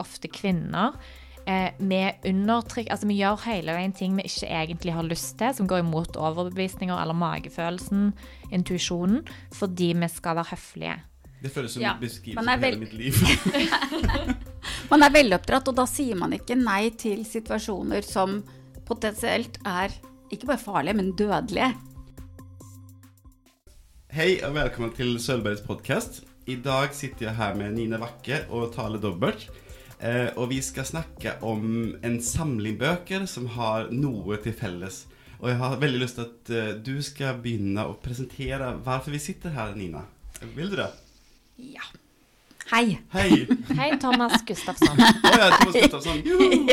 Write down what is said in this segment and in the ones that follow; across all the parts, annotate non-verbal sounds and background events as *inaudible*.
ofte kvinner. Eh, vi undertrykker Altså, vi gjør hele veien ting vi ikke egentlig har lyst til, som går imot overbevisninger eller magefølelsen, intuisjonen, fordi vi skal være høflige. Det føles som Ja, beskrivelse av hele mitt liv. *laughs* Man er veloppdratt, og da sier man ikke nei til situasjoner som potensielt er ikke bare farlige, men dødelige. Hei og velkommen til Sølvbergs podcast. I dag sitter jeg her med Nina Wakke og Tale Dobbert. Eh, og vi skal snakke om en samling bøker som har noe til felles. Og jeg har veldig lyst til at eh, du skal begynne å presentere hvorfor vi sitter her, Nina. Vil du det? Ja. Hei. Hei! *laughs* Hei, Thomas Gustafsson. Å ja, Thomas Gustafsson. *laughs* Juhu!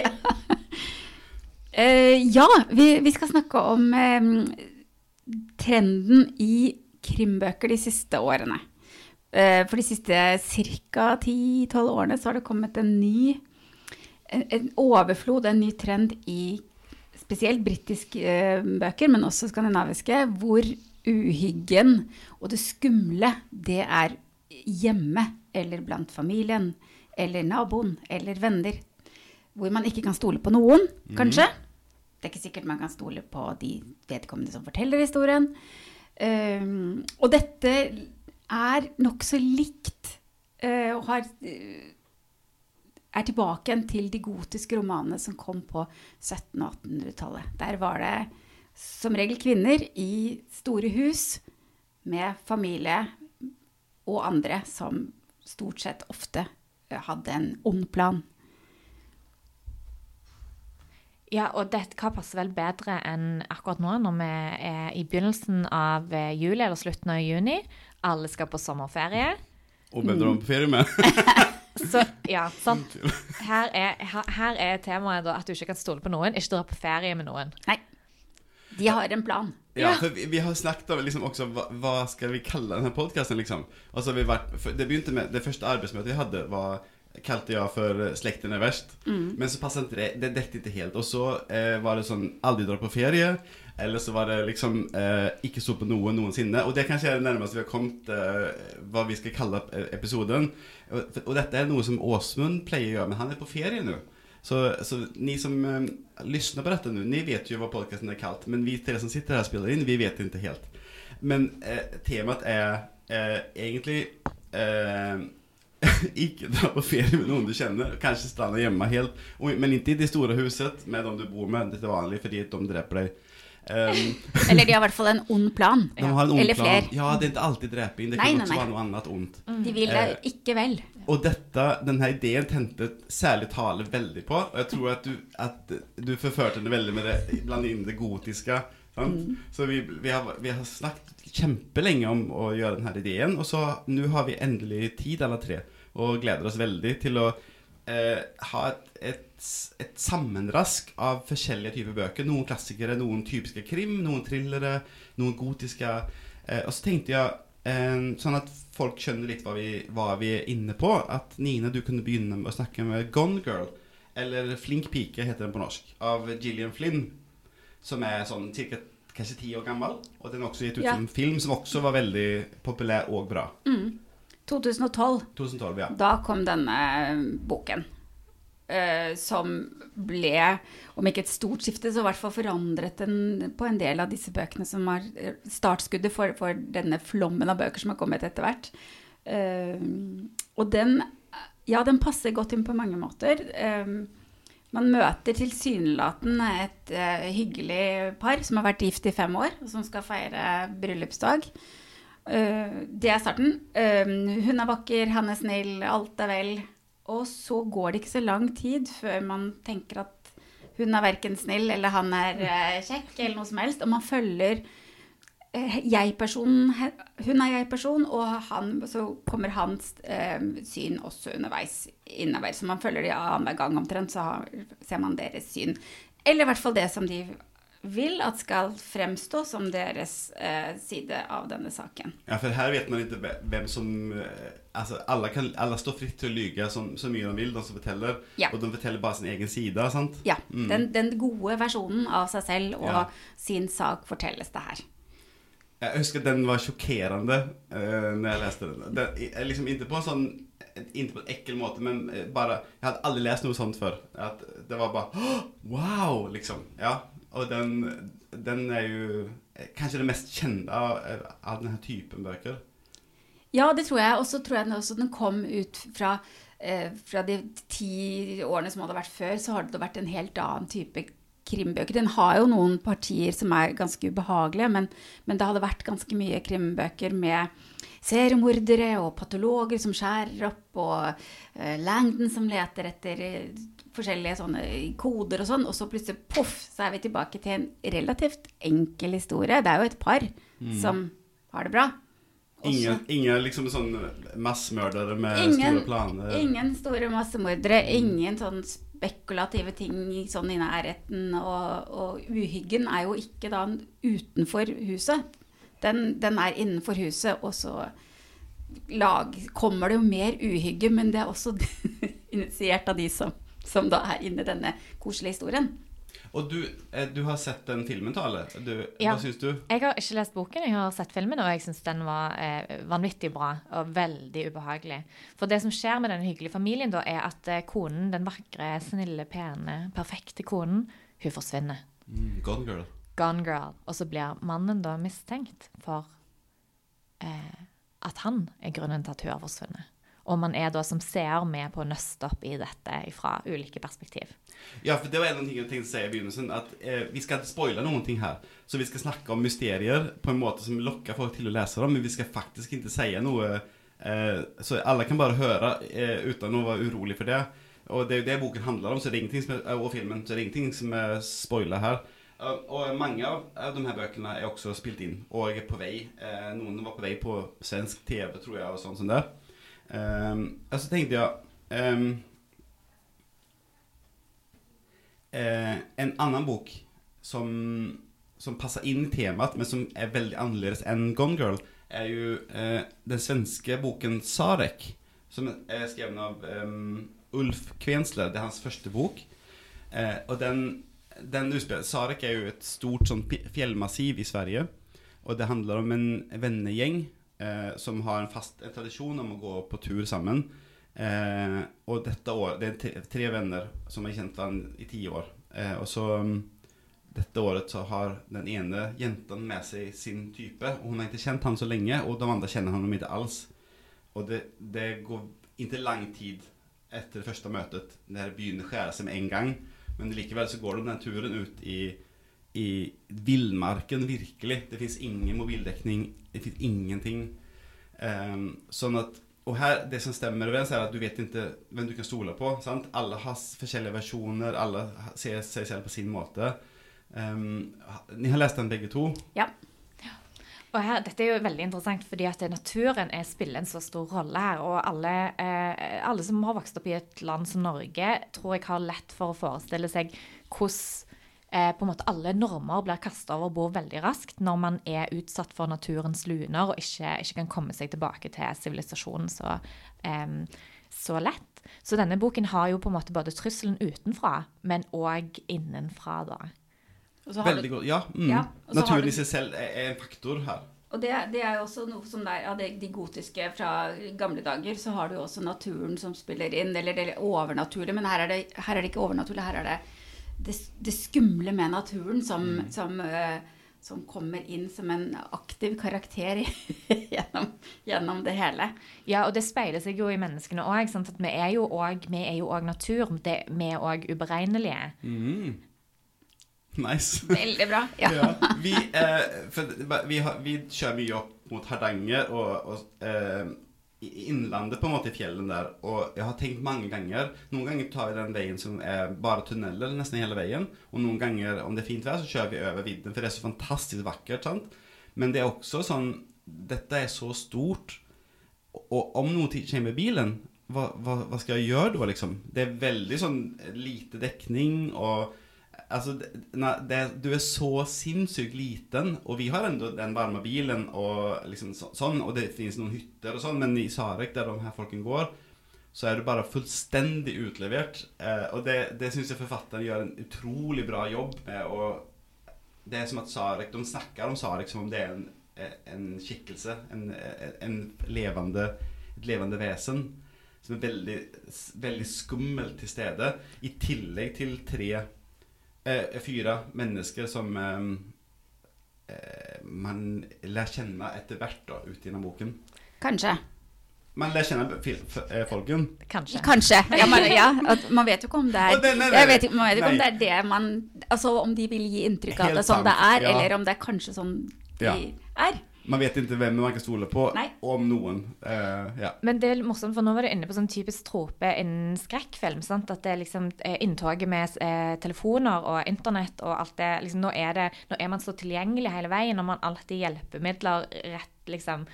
Eh, ja, vi, vi skal snakke om eh, trenden i krimbøker de siste årene. Eh, for de siste ca. 10-12 årene så har det kommet en ny en, en overflod, en ny trend i spesielt britiske eh, bøker, men også skandinaviske, hvor uhyggen og det skumle, det er hjemme eller blant familien eller naboen eller venner. Hvor man ikke kan stole på noen, kanskje. Det er ikke sikkert man kan stole på de vedkommende som forteller historien. Um, og dette er nokså likt eh, og har eh, er tilbake igjen til de gotiske romanene som kom på 1700- og 1800-tallet. Der var det som regel kvinner i store hus med familie og andre som stort sett ofte eh, hadde en ond plan. Ja, og det, hva passer vel bedre enn akkurat nå, når vi er i begynnelsen av juli eller slutten av juni. Alle skal på sommerferie. Og hvem drar man på ferie med? *laughs* Så ja, sant. *laughs* Her er, her, her er temaet da at du ikke kan stole på noen. Ikke dra på ferie med noen. Nei, de har en plan. Ja, for vi, vi har snakket om liksom også, hva, hva, skal vi kalle denne podkasten, podcasten liksom. Altså, för det begynte med, det første arbeidsmøtet vi hadde, var kalte jeg for 'Slekten er verst'. Mm. Men så passet det, det dekket ikke helt. Og så eh, var det sånn 'Aldri dra på ferie. Eller så var det liksom eh, ikke stå på noe noensinne. Og det kanskje er det nærmeste vi har kommet eh, hva vi skal kalle eh, episoden. Og, og dette er noe som Åsmund pleier å gjøre, men han er på ferie nå. Så, så ni som eh, på dette nå, ni vet jo hva podcasten er kalt. Men vi tre som sitter her og spiller inn, vi vet ikke helt. Men eh, temat er eh, egentlig eh, *laughs* ikke dra på ferie med noen du kjenner. Kanskje stranda hjemme helt. Men ikke i det store huset med de du bor med. Det er vanlig, fordi de dreper deg. Um, *laughs* Eller de har i hvert fall en ond plan. de har en ond Eller plan. flere. Ja, det er ikke alltid dreping. Det Nei, kan nei, også nei. være noe annet ondt. De vil Eh, deg ikke vel. Og dette, denne ideen tente særlig Tale veldig på. Og jeg tror at du, at du forførte henne veldig med det, blant inn det gotiske. Sant? Så vi, vi, har, vi har snakket kjempelenge om å gjøre denne ideen, og så nå har vi endelig tid, alle tre, og gleder oss veldig til å eh, ha et, et, et sammenrask av forskjellige typer bøker. Noen klassikere, noen typiske krim, noen thrillere, noen gotiske. Eh, og så tenkte jeg Eh, sånn at folk skjønner litt hva vi, hva vi er inne på. At Nina, du kunne begynne med å snakke med Gone Girl, eller Flink pike heter den på norsk, av Gillian Flynn. Som er sånn cirka kanskje ti år gammel. Og den er også gitt ut Ja. som film, som også var veldig populær og bra. 2012, 2012, ja. da kom denne boken. Eh, som ble, om ikke et stort skifte, så i hvert fall forandret den på en del av disse bøkene som var eh, startskuddet for, for denne flommen av bøker som har kommet etter hvert. Eh, og den, ja, den passer godt inn på mange måter. Eh, man møter tilsynelatende et hyggelig par som har vært gift i fem år, og som skal feire bryllupsdag. Det er starten. Hun er vakker, han er snill, alt er vel. Og så går det ikke så lang tid før man tenker at hun er verken snill eller han er eh, kjekk eller noe som helst. Og man følger eh, jeg-personen Hun er jeg-person, og han, så kommer hans eh, syn også underveis innover. Så man følger de annenhver gang omtrent, så ser man deres syn. Eller i hvert fall det som de vil at skal fremstå som deres eh, side av denne saken. Ja, for her vet man ikke hvem som eh, Altså, alle, kan, alle står fritt til å lyge så, så mye de vil, de som forteller. Ja. Og de forteller bare sin egen side, sant? Ja, den, den gode versjonen av seg selv og Ja. sin sak fortelles det her. Jeg husker den var sjokkerende uh, når jeg leste den. den liksom Ikke på en sånn Ikke på en ekkel måte, men eh, bare Jeg hadde aldri lest noe sånt før. At det var bare *gasps* Wow! Liksom. Ja. Og den, den er jo eh, kanskje det mest kjente av, av denne typen bøker. Ja, det tror jeg. Og så tror jeg den også den kom ut fra, eh, fra de ti årene som hadde vært før, så har det vært en helt annen type krimbøker. Den har jo noen partier som er ganske ubehagelige, men, men det hadde vært ganske mye krimbøker med seriemordere og patologer som skjærer opp, og eh, Langdon som leter etter uh, forskjellige sånne koder og sånn, og så plutselig poff, så er vi tilbake til en relativt enkel historie. Det er jo et par mm. som har det bra. Ingen, ingen, liksom sånn massemordere med ingen, store planer? Ingen store massemordere. Ingen sånn spekulative ting sånn i nærheten. Og, og, uhyggen er jo ikke da utenfor huset. Den, den er innenfor huset, og så lag, kommer det jo mer uhygge, men det er også *laughs* initiert av de som, som da er inne i denne koselige historien. Og du, eh, du, har sett den filmen, Tale. Du, ja. Hva syns du? Jeg har ikke lest boken, jeg har sett filmen, og jeg syns den var eh, vanvittig bra og veldig ubehagelig. For det som skjer med den hyggelige familien, da, er at eh, konen, den vakre, snille, pene, perfekte konen, hun forsvinner. Mm, gone girl. Gone girl. Og så blir mannen da mistenkt for eh, at han er grunnen til at hun har forsvunnet. Og man er da som seer med på å nøste opp i dette fra ulike perspektiv. Ja, for det var en av tingene jeg tenkte å si i begynnelsen. At eh, vi skal ikke spoile noen ting her. Så vi skal snakke om mysterier på en måte som lokker folk til å lese dem, men vi skal faktisk ikke si noe eh, Så alle kan bare høre eh, uten å være urolig for det. Og det er jo det boken handler om, så det er ingenting som er, og filmen, så det er ingenting som er spoila her. Og mange av, de her bøkene er også spilt inn og er på vei. Eh, noen var på vei på svensk TV, tror jeg, og sånn som det. Um, og så tenkte jeg um, uh, En annen bok som, som passer inn i temaet, men som er veldig annerledes enn Gone Girl, er jo uh, den svenske boken 'Sarek', som er skrevet av um, Ulf Kvensler. Det er hans første bok. Uh, og den, den Sarek er jo et stort sånn fjellmassiv i Sverige. Og det handler om en vennegjeng eh, som har en fast en tradisjon om å gå på tur sammen. Eh, og dette år, Det er tre, venner som har kjent hverandre i ti år. Eh, og så um, dette året så har den ene jenten med seg sin type. Og hun har ikke kjent han så lenge, og de andre kjenner han ikke alls. Og det, det går ikke lang tid etter det første møtet det begynner å skjære seg med en gang. Men likevel så går de den turen ut i i villmarken, virkelig. Det fins ingen mobildekning. Det fins ingenting. Um, sånn at Og her, det som stemmer overens, er at du vet ikke hvem du kan stole på. Sant? Alle har forskjellige versjoner, alle ser seg selv på sin måte. Um, ni har lest den begge to? Ja. Og her, dette er jo veldig interessant, fordi at naturen er spiller en så stor rolle her. Og alle, eh, alle som har vokst opp i et land som Norge, tror jeg har lett for å forestille seg hvordan på en måte alle normer blir kasta over bord veldig raskt når man er utsatt for naturens luner og ikke, ikke kan komme seg tilbake til sivilisasjonen så, um, så, lett. Så denne boken har jo på en måte både trusselen utenfra, men òg innenfra, da. Veldig godt. Ja. Mm. ja Naturen i seg selv er, er en faktor her. Og det, det, er jo også noe som der, av det, de gotiske fra gamle dager, så har du jo også naturen som spiller inn, eller det overnaturlige. Men her er, det, her er det ikke overnaturlig, her er det det, det skumle med naturen som, mm. som, uh, som, kommer inn som en aktiv karakter *laughs* gjennom, gjennom, det hele. Ja, og det speiler seg jo i menneskene òg. Vi er jo òg natur. Det, vi er òg uberegnelige. Mm. Nice. *laughs* Veldig bra. Ja. *laughs* ja. Vi, eh, vi, har, vi, kjører mye opp mot Hardanger og, og eh, innlandet, på en måte, i fjellene der. Og jeg har tenkt mange ganger Noen ganger tar vi den veien som er bare tunneler nesten hele veien. Og noen ganger, om det er fint vær, så kjører vi over vidden, for det er så fantastisk vakkert. sant? Men det er også sånn Dette er så stort. Og om noe kommer med bilen, hva, hva, hva, skal jeg gjøre da, liksom? Det er veldig sånn lite dekning og Altså, det, du er så sinnssykt liten, og vi har enda den varme bilen og liksom så, sånn, og det finnes noen hytter og sånn, men i Sarek, der de her folkene går, så er du bare fullstendig utlevert. Eh, og det, det syns jeg forfatteren gjør en utrolig bra jobb med. Og det er som at Sarek De snakker om Sarek som om det er en, eh, en skikkelse, en, eh, en levende, et levende vesen, som er veldig, veldig skummelt til stede, i tillegg til tre, eh, fire mennesker som eh, eh, man lær kjenne etter hvert da, ut gjennom boken. Kanskje. Man lær kjenne eh, folken. Kanskje. Kanskje. Ja, man, ja, at man vet jo ikke om det er nei, nei, vet ikke, man vet ikke om det er det man Altså om de vil gi inntrykk av Helt det sånn det er, ja. eller om det er kanskje sånn de Ja. er. Man vet ikke hvem man kan stole på, Nei. om noen. Uh, ja. Men det er morsomt, for nå var du inne på sånn typisk trope innen skrekkfilm. Sant? At det er liksom eh, inntoget med eh, telefoner og internett og alt det liksom, nå, er det, nå er man så tilgjengelig hele veien, og man alltid hjelpemidler rett liksom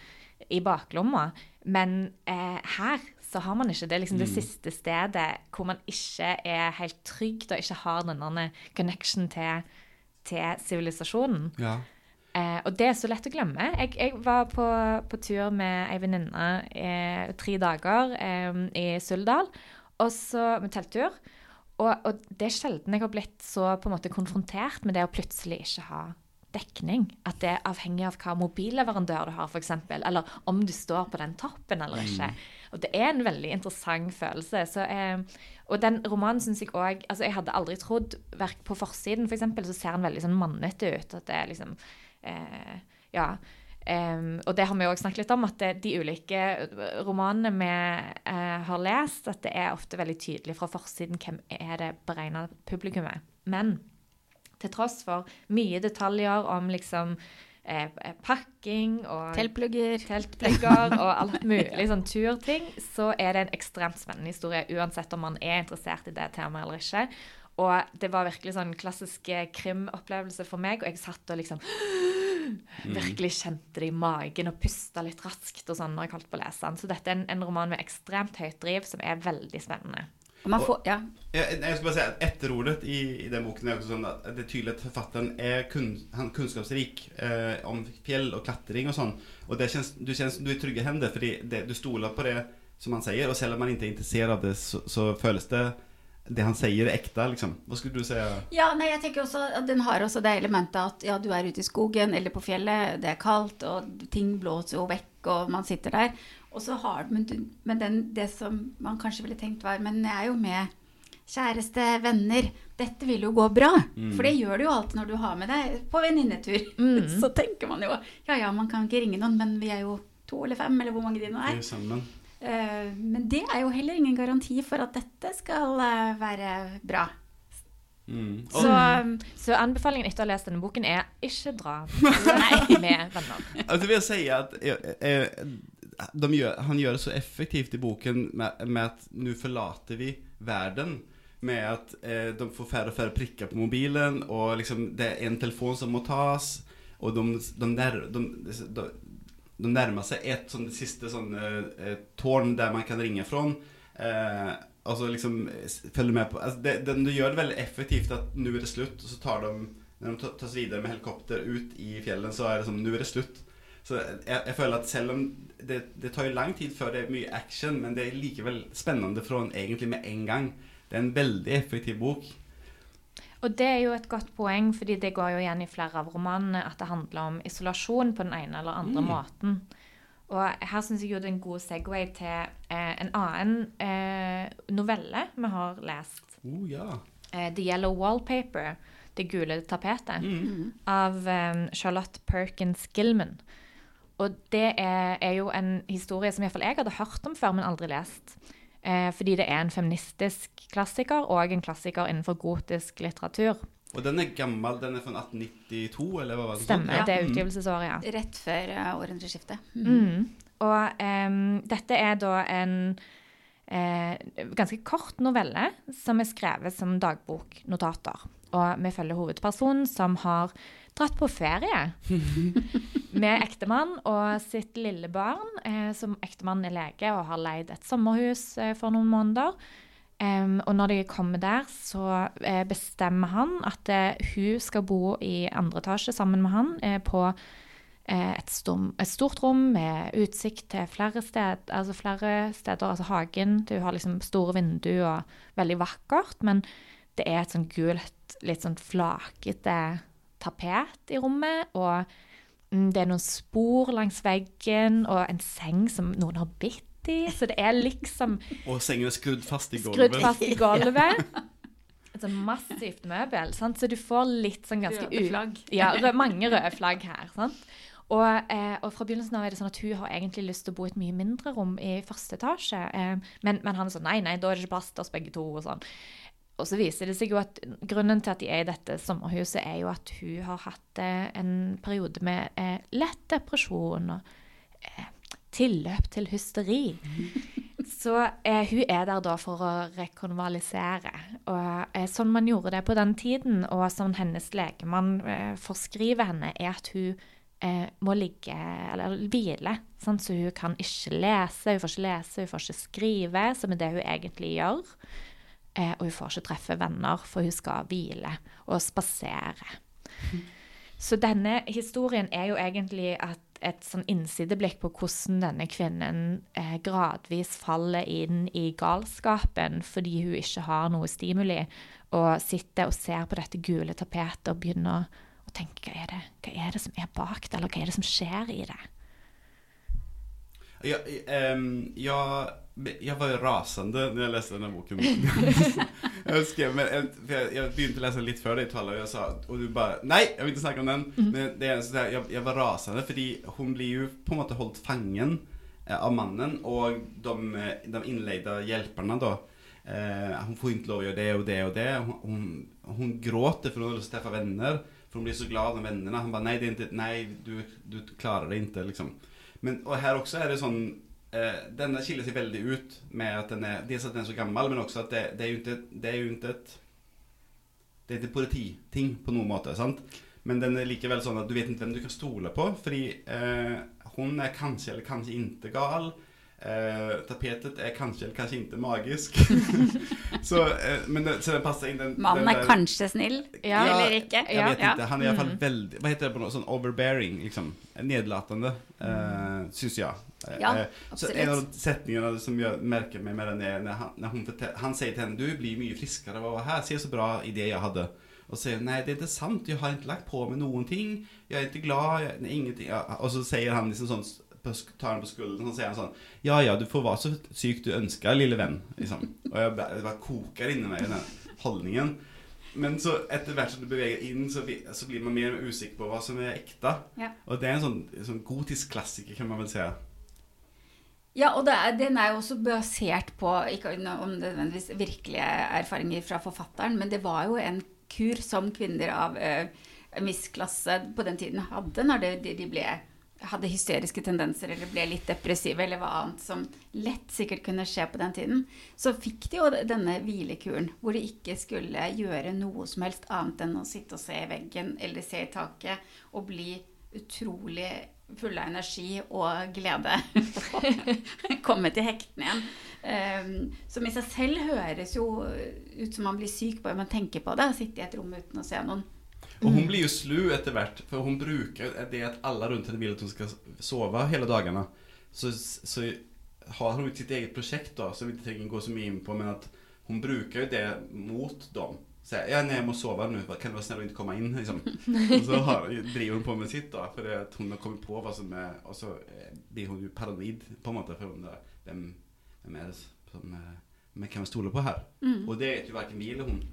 i baklomma. Men eh, her så har man ikke det. liksom Det siste stedet hvor man ikke er helt trygg og ikke har denne connection til til sivilisasjonen. ja. Eh, og det er så lett å glemme. Jeg, jeg var på, på tur med ei venninne eh, tre dager eh, i Suldal, og så med telttur. Og, og det er sjelden jeg har blitt så på en måte konfrontert med det å plutselig ikke ha dekning. At det er avhengig av hva mobilleverandør du har, f.eks. Eller om du står på den toppen eller ikke. Og det er en veldig interessant følelse. Så, eh, og den romanen syns jeg òg altså Jeg hadde aldri trodd verk På forsiden, for eksempel, så ser den veldig sånn mannete ut. At det er liksom Ja. Um, og det har vi òg snakket litt om, at det, de ulike romanene vi eh, har lest, at det er ofte veldig tydelig fra forsiden hvem er det beregna publikummet. Men til tross for mye detaljer om liksom eh, eh, pakking og Teltplugger. teltplugger og *laughs* alt mulig sånn turting, så er det en ekstremt spennende historie, uansett om man er interessert i det temaet eller ikke. Og det var virkelig sånn klassisk eh, krimopplevelse for meg, og jeg satt og liksom *gasps* virkelig kjente det i magen og pusta litt raskt og sånn når jeg holdt på å lese den. Så dette er en, en roman med ekstremt høyt driv som er veldig spennende. Og man får, ja. Jeg, jeg skal bare si at Etterordet i, i den boken er også sånn at det er tydelig at forfatteren er kun, han kunnskapsrik eh, om fjell og klatring og sånn. Og det kjennes, du kjennes du er i trygge hender, fordi det, du stoler på det som han sier. Og selv om man ikke er interessert av det, så, så føles det det han sier, er ekte. liksom. Hva skulle du si? Ja, nei, jeg tenker også at Den har også det elementet at ja, du er ute i skogen eller på fjellet, det er kaldt, og ting blåser jo vekk, og man sitter der. Og så har Men, du- men den, det som man kanskje ville tenkt var Men jeg er jo med kjæreste, venner. Dette vil jo gå bra. For det gjør du jo alltid når du har med deg på venninnetur. *laughs* Så tenker man jo Ja ja, man kan ikke ringe noen, men vi er jo to eller fem, eller hvor mange de nå Vi er. er sammen. Eh, Men det er jo heller ingen garanti for at dette skal eh, være bra. Mm. Så um, Så anbefalingen etter å ha lest denne boken er ikke dra *laughs* med venner. Altså vil jeg si at eh, eh, de gjør, han gjør det så effektivt i boken med, med at nå forlater vi verden. Med at eh, de får færre og færre prikker på mobilen, og liksom det er en telefon som må tas. Og de, de, nær, de, de, de nærmer seg et sånn siste sånn eh, tårn der man kan ringe fra. Eh, altså liksom s- følge med på altså det, det, De gjør det veldig effektivt at nå er det slutt, og så tar de Når de tas videre med helikopter ut i fjellen, så er det sånn Nå er det slutt. Så jeg, jeg føler at selv om det, det tar jo lang tid før det er mye action, men det er likevel spennende fra en egentlig med en gang. Det er en veldig effektiv bok. Og det er jo et godt poeng, fordi det går jo igjen i flere av romanene at det handler om isolasjon på den ene eller andre måten. Og her syns jeg jo det er en god Segway til eh, en annen eh, novelle vi har lest. Oh, ja. Eh, The Yellow Wallpaper, Det gule tapetet, av eh, Charlotte Perkins Gilman. Og det er, er jo en historie som iallfall jeg hadde hørt om før, men aldri lest. Eh, fordi det er en feministisk klassiker og en klassiker innenfor gotisk litteratur. Og den er gammel. Den er fra 1892, eller hva var det? Stemmer, Ja. det er utgivelsesåret, ja. rett før uh, århundreskiftet. Mm. Og em, dette er da en eh, ganske kort novelle som er skrevet som dagboknotater. Og vi følger hovedpersonen som har dratt på ferie *laughs* med ektemann og sitt lille barn. Eh, som Ektemannen er lege og har leid et sommerhus eh, for noen måneder. Um, og når de kommer der, så eh, bestemmer han at eh, hun skal bo i andre etasje sammen med han eh, på eh, et, stom, et stort rom med utsikt til flere, sted, altså flere steder. Altså hagen. Du har liksom store vinduer og veldig vakkert. Men det er et sånn gult, litt sånn flakete tapet i rommet. Og mm, det er noen spor langs veggen, og en seng som noen har bitt i. Så det er liksom *laughs* Og sengen er skrudd fast i gulvet. skrudd fast i *laughs* gulvet. *laughs* Et sånn massivt møbel. Sant? Så du får litt sånn ganske Røde flagg. Ja, mange røde flagg her. sant? Og, eh, og fra begynnelsen av er det sånn at hun har egentlig lyst til å bo i et mye mindre rom i første etasje. Eh, men, men han er sånn nei, nei, da er det ikke plass til oss begge to. Og sånn. Og så viser det seg jo at grunnen til at de er i dette sommerhuset, er jo at hun har hatt eh, en periode med eh, lett depresjon og eh, tilløp til hysteri. *laughs* Så eh, hun er der da for å rekonvalisere. Og eh, sånn man gjorde det på den tiden, og sånn hennes legemann eh, forskriver henne, er at hun må ligge eller hvile. Sånn, Så hun kan ikke lese, hun får ikke lese, hun får ikke skrive, som er det hun egentlig gjør. Eh, og hun får ikke treffe venner, for hun skal hvile og spasere. Så denne historien er jo egentlig et sånn innsideblikk på hvordan denne kvinnen eh, gradvis faller inn i galskapen fordi hun ikke har noe stimuli, og sitter og ser på dette gule tapetet og begynner å tenke hva er det, hva er det som er bak det, eller hva er det som skjer i det? Ja, um, jag, jag var ju rasande när jag läste den här boken. *laughs* jag skrev, men, jag, jag begynte läsa lite för dig Tala och jag sa, och du bara nej, jag vill inte snacka om den. Men det är så där, jag, jag var rasande för hon blir ju på en måte hållit fangen eh, av mannen och de, eh, de inledda hjälparna då. Eh, hon får inte lov att göra det och det och det. Hon, hon, hon gråter för hon har lust att träffa vänner. För hon blir så glad med vännerna. Han bara nej, det är inte, nej du, du klarar det inte liksom. Men, och här också är det sånn eh, skiller seg veldig väldigt ut med at den er, Dels at den er så gammel, men også at det, det er jo ikke, Det er jo ikke et Det er ikke polititing på noen måte, sant? Men den er likevel sånn at du vet ikke hvem du kan stole på. Fordi eh, hun er kanskje eller kanskje ikke gal. Eh, tapetet er kanskje eller kanskje ikke magisk. *laughs* så, eh, men det, så den passer inn den, Mannen er kanskje snill, Ja, eller ikke. Jeg vet Ja. ikke. Han er i hvert fall Mm. veldig Hva heter det på noe sånn overbearing? liksom Nedlatende, uh, syns jeg. Eh, Ja, eh, så en av setningene som jeg merker meg med den, er når han, hun fortel- han sier til henne Du blir mye friskere av her. Se så bra idé jeg hadde. Og sier nei, det er ikke sant. Jeg har ikke lagt på meg noen ting. Jeg er ikke glad. Nei, ingenting. Ja, og så sier han liksom sånn tar han på skulderen og sier han sånn Ja ja, du får være så syk du ønsker, lille venn. Liksom. Og jeg bare, bare koker inni meg, den holdningen. Men så etter hvert som du beveger inn, så, blir- så blir man mer mer usikker på hva som er ekte. Ja. Og det er en sånn, sånn gotisk klassiker, kan man vel si. Ja, og det den er jo også basert på, ikke om det nødvendigvis virkelige erfaringer fra forfatteren, men det var jo en kur som kvinner av uh, misklasse på den tiden hadde når de, de ble, hadde hysteriske tendenser eller ble litt depressive eller hva annet som lett sikkert kunne skje på den tiden. Så fikk de jo denne hvilekuren hvor de ikke skulle gjøre noe som helst annet enn å sitte og se i veggen eller se i taket og bli utrolig fulle av energi og glede. *laughs* Komme til hektene igjen. Um, som i seg selv høres jo ut som man blir syk bare man tenker på det. Sitte i et rom uten å se noen. Og hun blir jo slu etter hvert, for hun bruker det at alle rundt henne vil at hun skal sove hele dagene. Så, så har hun sitt eget prosjekt, da, som vi ikke trenger gå så mye inn på, men at hun bruker jo det mot dem. Sier ja, nej, jeg må sove nå, kan du være snill å ikke komme inn? Liksom. Og så har, driver hun på med sitt, då. for at hun har kommet på vad som är... Og så eh, blir hun ju paranoid, på en måte, for hon undrar, hvem, vem er det som vi kan stole på her? Og det vet jo verken vi eller hun.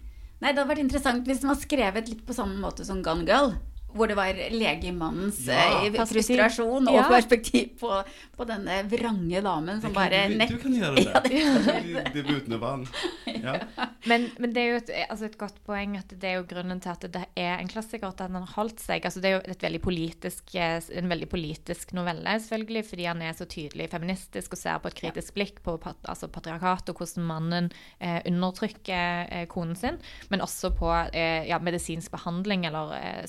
Nei, det hadde vært interessant hvis den var skrevet litt på samme måte som Gone Girl. Hvor det var legemannens Ja. eh, Perspektiv. frustrasjon og Ja. perspektiv på, på denne vrange damen som bare du, nett du kan gjøre det. *laughs* det, det uten vann. Ja. Men, men det er jo et, altså et godt poeng at det er jo grunnen til at det er en klassiker, at den har holdt seg. Altså det er jo et veldig politisk, eh, en veldig politisk novelle, selvfølgelig, fordi han er så tydelig feministisk og ser på et kritisk blikk på pat, altså patriarkat og hvordan mannen eh, undertrykker eh, konen sin, men også på eh, ja, medisinsk behandling eller eh,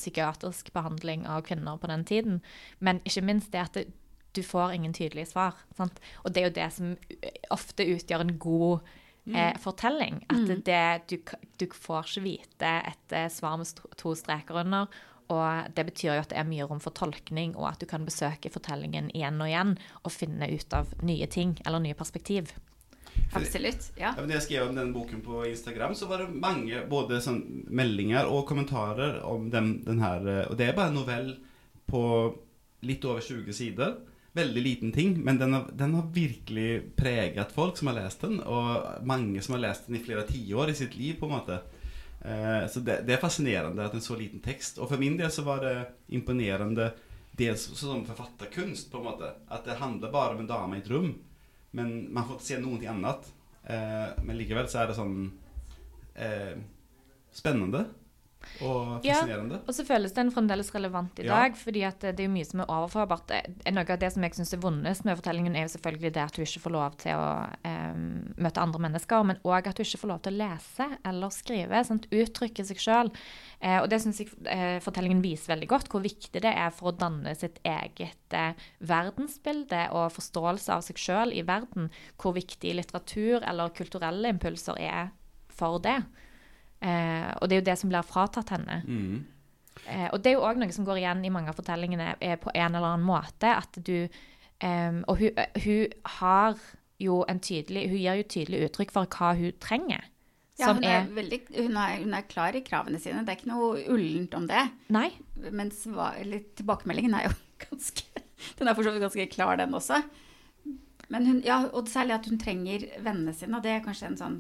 psykiatrisk behandling av kvinner på den tiden. Men ikke minst det at det, du får ingen tydelige svar. Sant? Og det er jo det som ofte utgjør en god eh, fortelling. At det, du, du får ikke vite et eh, svar med to streker under. Og det betyr jo at det er mye rom for tolkning, og at du kan besøke fortellingen igjen og igjen og finne ut av nye ting eller nye perspektiv. Absolutt. Ja. Ja, jeg skrev om den boken på Instagram, så var det mange både sånn meldinger og kommentarer om den, den her eh, Og det er bare en novell på litt over 20 sider. Veldig liten ting, men den har, den har virkelig preget folk som har lest den. Og mange som har lest den i flere tiår i sitt liv, på en måte. Eh, så det, det, er fascinerende at en så liten tekst. Og for min del så var det imponerende dels som forfatterkunst, på en måte. At det handler bare om en dame i et rom. Men man får ikke se noe annet. Eh, men likevel så er det sånn eh, spennende og fascinerende. Ja, og så føles den fremdeles relevant i dag, ja. fordi at det er jo mye som er overførbart. Noe av det som jeg syns er vondest med fortellingen, er jo selvfølgelig det at du ikke får lov til å um, møte andre mennesker, men òg at du ikke får lov til å lese eller skrive. Sant? Uttrykke seg sjøl. Eh, og det syns jeg eh, fortellingen viser veldig godt, hvor viktig det er for å danne sitt eget eh, verdensbilde og forståelse av seg sjøl i verden, hvor viktig litteratur eller kulturelle impulser er for det. Eh, og det er jo det som blir fratatt henne. Mm. Eh, og det er jo òg noe som går igjen i mange av fortellingene eh, på en eller annen måte. At du eh, Og hun, eh, hun, har jo en tydelig Hun gir jo tydelig uttrykk for hva hun trenger. Ja, hun er, er veldig, hun, er, hun er, klar i kravene sine. Det er ikke noe ullent om det. Nei. Mens tilbakemeldingen er jo *laughs* ganske Den er for så vidt ganske klar, den også. Men hun, ja, og særlig at hun trenger vennene sine. Og det er kanskje en sånn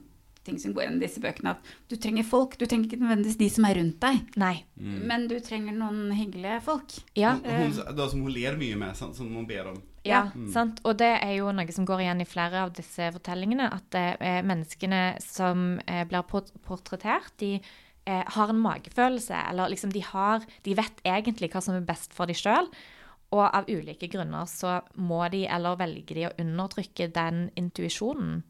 ting som går gjennom disse bøkene. At du trenger folk. Du trenger ikke nødvendigvis de som er rundt deg. Nei. Mm. Men du trenger noen hyggelige folk. Ja. Hun, da, som hun ler mye med, som hun ber om. Ja, mm. sant. Og det er jo noe som går igjen i flere av disse fortellingene. At eh, menneskene som eh, blir portrettert, de eh, har en magefølelse. Eller liksom de har De vet egentlig hva som er best for dem sjøl. Og av ulike grunner så må de, eller velger de å undertrykke den intuisjonen.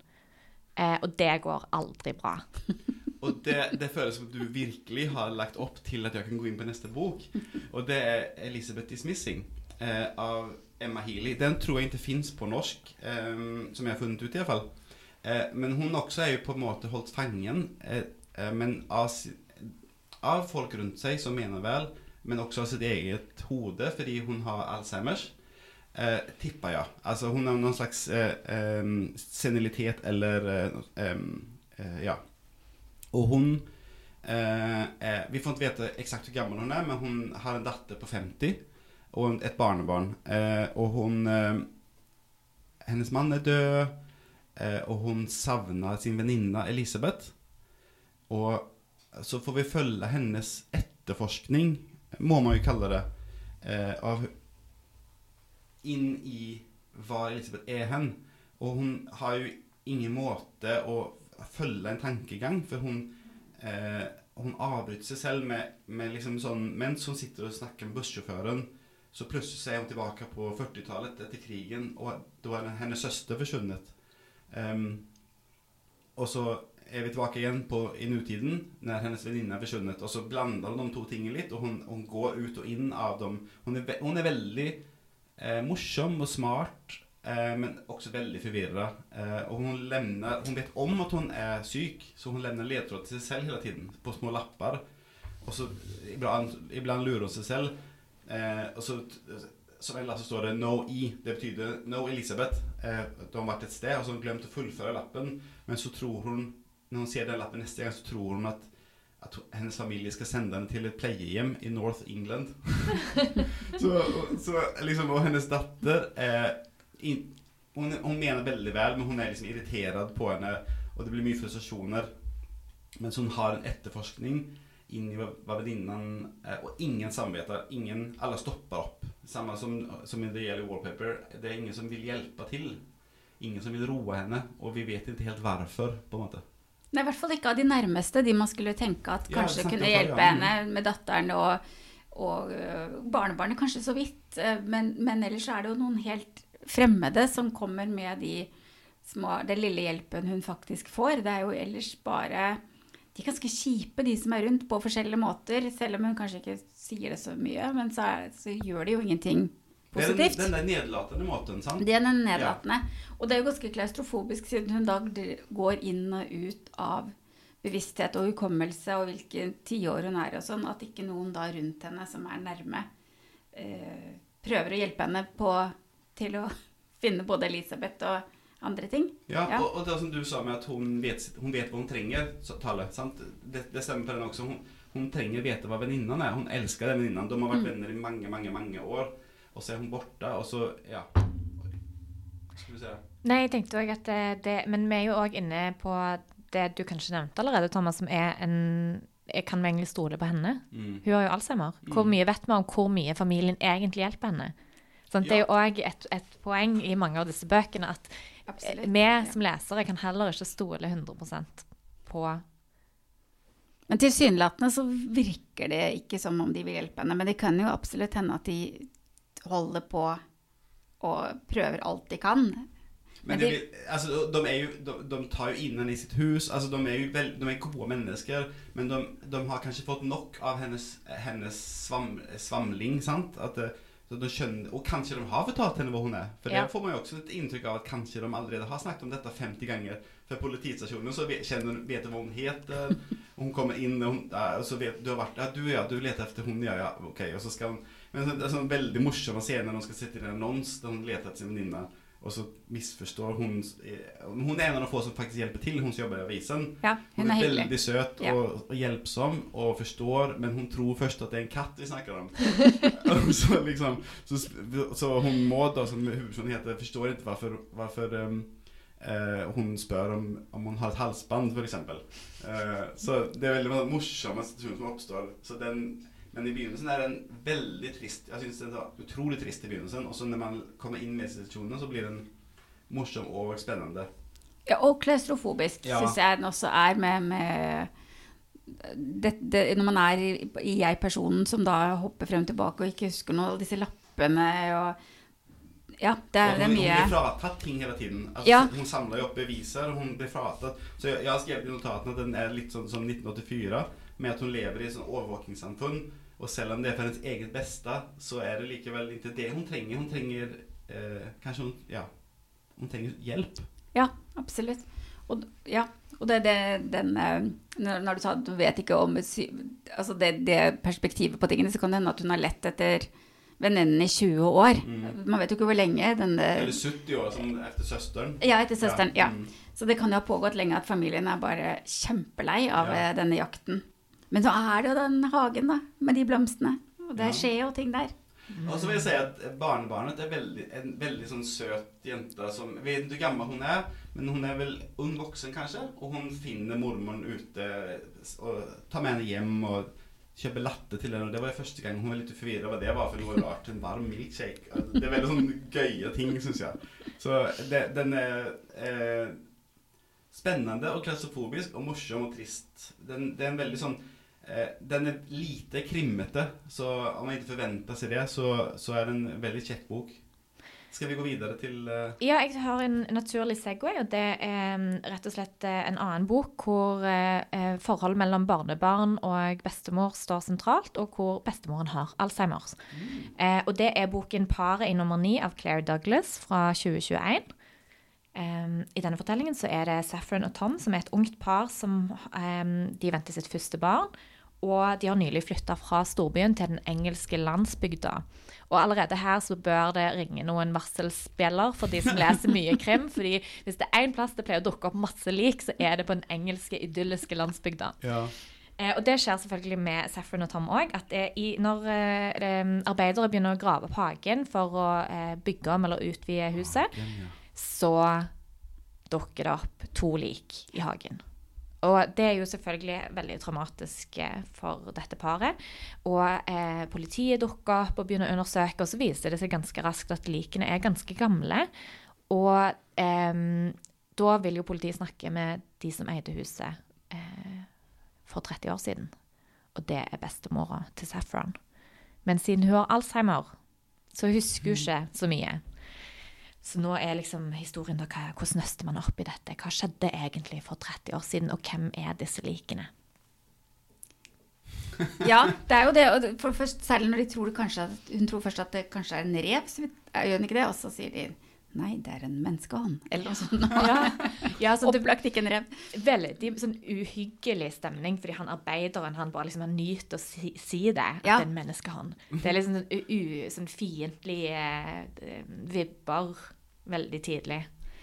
Eh, og det går aldri bra. *laughs* og det, det, føles som du virkelig har lagt opp til at jeg kan gå inn på neste bok. Og det er 'Elisabeth is Missing' eh, av Emma Healy. Den tror jeg ikke fins på norsk, eh, som jeg har funnet ut, iallfall. Eh, men hun også er jo på en måte holdt fangen. Eh, eh, men av, av, folk rundt seg som mener vel, men også av sitt eget hode, fordi hun har Alzheimers. Eh, tipper jeg. Altså hun har noen slags eh, eh, senilitet eller eh, eh, Ja. Og hun eh, Vi får ikke vite eksakt hvor gammel hun er, men hun har en datter på 50 og et barnebarn. og hun Hennes mann er død, og hun savner sin venninne Elisabeth. Og så får vi følge hennes etterforskning, må man jo kalle det, av inn i hva Elisabeth er hen. Og hun har jo ingen måte å følge en tankegang, for hun, eh, hun avbryter seg selv med, med liksom sånn Mens hun sitter og snakker med bussjåføren, så plutselig er hun tilbake på 40-tallet etter krigen, og da er hennes søster forsvunnet. Um, og så er vi tilbake igjen på, i nutiden, når hennes venninne er forsvunnet. Og så blander hun de to tingene litt, og hun, hun går ut og inn av dem. Hun er, hun er veldig eh, morsom og smart, eh, men også veldig forvirra. Eh, og hun, lemner, hun vet om at hun er syk, så hun levner ledtråd til seg selv hele tiden på små lapper. Og så iblant, iblant lurer hun seg selv. Eh, og så som ellers så står det 'No E'. Det betyr 'No Elisabeth'. Eh, de har vært et sted, og så har hun glemt å fullføre lappen. Men så tror hun, når hun ser den lappen neste gang, så tror hun at hennes familie skal sende henne til et pleiehjem i North England. *laughs* så, så, liksom, og hennes datter er in, hun, hun, mener veldig vel, men hun er liksom irritert på henne, og det blir mye frustrasjoner. Mens hun har en etterforskning inn i hva venninnen Og ingen samvittighet. Ingen, alle stopper opp. Samme som, som det gjelder Wallpaper. Det er ingen som vil hjelpe til. Ingen som vil roe henne, og vi vet ikke helt hvorfor. på en måte. Nei, i hvert fall ikke av de nærmeste, de man skulle tenke at kanskje ja, kunne hjelpe ja. henne med datteren og, og uh, barnebarnet, kanskje så vidt. Uh, men, men, ellers er det jo noen helt fremmede som kommer med de små, den lille hjelpen hun faktisk får. Det er jo ellers bare de ganske kjipe, de som er rundt, på forskjellige måter. Selv om hun kanskje ikke sier det så mye, men så, er, så gjør det jo ingenting positivt. Den, den nedlatende måten, sant? Det er den nedlatende. Ja. Og det er jo ganske klaustrofobisk, siden hun da går inn og ut av bevissthet og hukommelse og hvilke tiår hun er og sånn, at ikke noen da rundt henne som er nærme, eh, prøver å hjelpe henne på, til å *laughs* finne både Elisabeth og andre ting. Ja, ja. Og, og, det som du sa med at hun vet, hun vet hva hun trenger, Tale, det, det, stemmer på den også. Hun, hun trenger vite hva venninnen er. Hun elsker den venninnen. De har vært mm. venner i mange, mange, mange år. Og så er hun borte, og så Ja. Skal vi se. Nei, jeg tenkte også at det, det Men vi er jo òg inne på det du kanskje nevnte allerede, Thomas, som er en jeg Kan vi egentlig stole på henne? Mm. Hun har jo Alzheimer. Hvor mye vet vi om hvor mye familien egentlig hjelper henne? Sånn, Det er jo òg et, et poeng i mange av disse bøkene at Absolutt. vi som lesere kan heller ikke stole 100% på Men tilsynelatende så virker det ikke som om de vil hjelpe henne. Men det kan jo absolutt hende at de holder på og prøver alt de kan. Men Men de- alltså, de, är ju, de, de tar jo inn henne i sitt hus. Altså, de er jo veld, de er gode mennesker, Men de, de har kanskje fått nok av hennes, hennes svam, svamling. Sant? At, eh, skjønner, og kanskje de har fortalt henne hvor hun er. For Ja. det får man jo også et inntrykk av at kanskje de allerede har snakket om dette 50 ganger. For politistasjonen så vet, kjenner, vet de hva hun heter. *laughs* Hun kommer inn, og, hun, og så vet du har vært Ja, du ja, du leter etter hun, ja, ja, ok. Og så skal hun Men det er sånn veldig morsomme scener når hun skal sette inn en annons der hun leter etter sin venninne. Og så misforstår hun eh, Hun er en av de få som faktisk hjelper til, hun som jobber i avisen. Ja, Hun hun er er veldig søt og, og hjelpsom og forstår, men hun tror først at det er en katt vi snakker om. *laughs* *laughs* Så liksom Så, så hun må, da, som hovedpersonen heter, forstår ikke hvorfor, hvorfor um, uh, hun spør om, om hun har et halsband, f.eks. Uh, så det er veldig morsomme situasjoner som oppstår. Så den, men i begynnelsen er den veldig trist. Jeg syns den var utrolig trist i begynnelsen. Og så når man kommer inn med situasjonen, så blir den morsom og spennende. Ja, og klaustrofobisk Ja. syns jeg den også er med, med det, det, Når man er i, i jeg-personen som da hopper frem og tilbake og ikke husker noe av disse lappene og Ja, det er, hun, det hun, hun blir fratatt ting hele tiden. Altså, Ja. Hun samler jo opp beviser, og hun blir fratatt. Så jeg, jeg har skrevet i notatene at den er litt sånn som 1984, med at hun lever i et sånn overvåkingssamfunn. Og selv om det er for hennes eget beste, så er det likevel ikke det hun trenger. Hun trenger eh, Kanskje hun Ja. Hun trenger hjelp. Ja, absolutt. Og, ja, og det er det den eh, Når, du sa at du vet ikke om altså det, det perspektivet på tingene, så kan det hende at hun har lett etter venninnen i 20 år. Man vet jo ikke hvor lenge. Denne, Eller 70 år, sånn etter søsteren. ja, etter søsteren. Ja. mm. Så det kan jo ha pågått lenge at familien er bare kjempelei av Ja. eh, denne jakten. Men så er det jo den hagen, da, med de blomstene. Og det skjer jo ting der. Og så vil jeg si at barnebarnet er veldig, en veldig sånn søt jente som Jeg vet ikke hvor gammel hun er, men hun er vel ung voksen, kanskje. Og hun finner mormoren ute og tar med henne hjem og kjøper latte til henne. Og det var første gang hun var litt forvirra hva det var for noe rart. En varm milkshake. Altså, Det er veldig sånn gøye ting, syns jeg. Så det, den er eh, spennende og klaustrofobisk og morsom og trist. Den, det er en veldig sånn Den er lite krimmete, så om man ikke forventer seg det, så, så er det en veldig kjekk bok. Skal vi gå videre til uh... Ja, jeg har en naturlig Segway, og det er mm, rett og slett eh, en annen bok hvor eh, eh, forholdet mellom barnebarn og bestemor står sentralt, og hvor bestemoren har Alzheimers. Eh, og det er boken 'Paret i nummer ni' av Claire Douglas fra 2021. Um, I denne fortellingen så er det Saffron og Tom som er et ungt par som um, de venter sitt første barn. Og de har nylig flytta fra storbyen til den engelske landsbygda. Og allerede her så bør det ringe noen varselspjeller for de som leser mye krim. fordi hvis det er én plass det pleier å dukke opp masse lik, så er det på den engelske, idylliske landsbygda. Ja. Eh, og det skjer selvfølgelig med Saffron og Tom òg. At det, i, når eh, arbeidere begynner å grave på hagen for å eh, bygge om eller utvide huset, så dukker det opp to lik i hagen. Og det er jo selvfølgelig veldig traumatisk eh, for dette paret. Og eh, politiet dukker opp og begynner å undersøke, og så viser det seg ganske raskt at likene er ganske gamle. Og eh, da vil jo politiet snakke med de som eide huset eh, for 30 år siden. Og det er bestemora til Saffron. Men siden hun har Alzheimer, så husker hun ikke så mye. Så nå er liksom historien da, hvordan nøster man opp i dette? Hva skjedde egentlig for 30 år siden, og hvem er disse likene? *laughs* Ja, det er jo det. Og først, særlig når de tror kanskje at, hun tror først at det kanskje er en rev, så gjør hun ikke det? Og så sier de nei, det er en menneskehånd. Eller noe sånt. *laughs* Ja, ja så det Opplagt ikke en rev. veldig sånn uhyggelig stemning, fordi han arbeideren han bare liksom nytt å si, si det, Ja. at det er en menneskehånd. Det er liksom sånn, u, sånn fiendtlige eh, vibber veldig tidlig.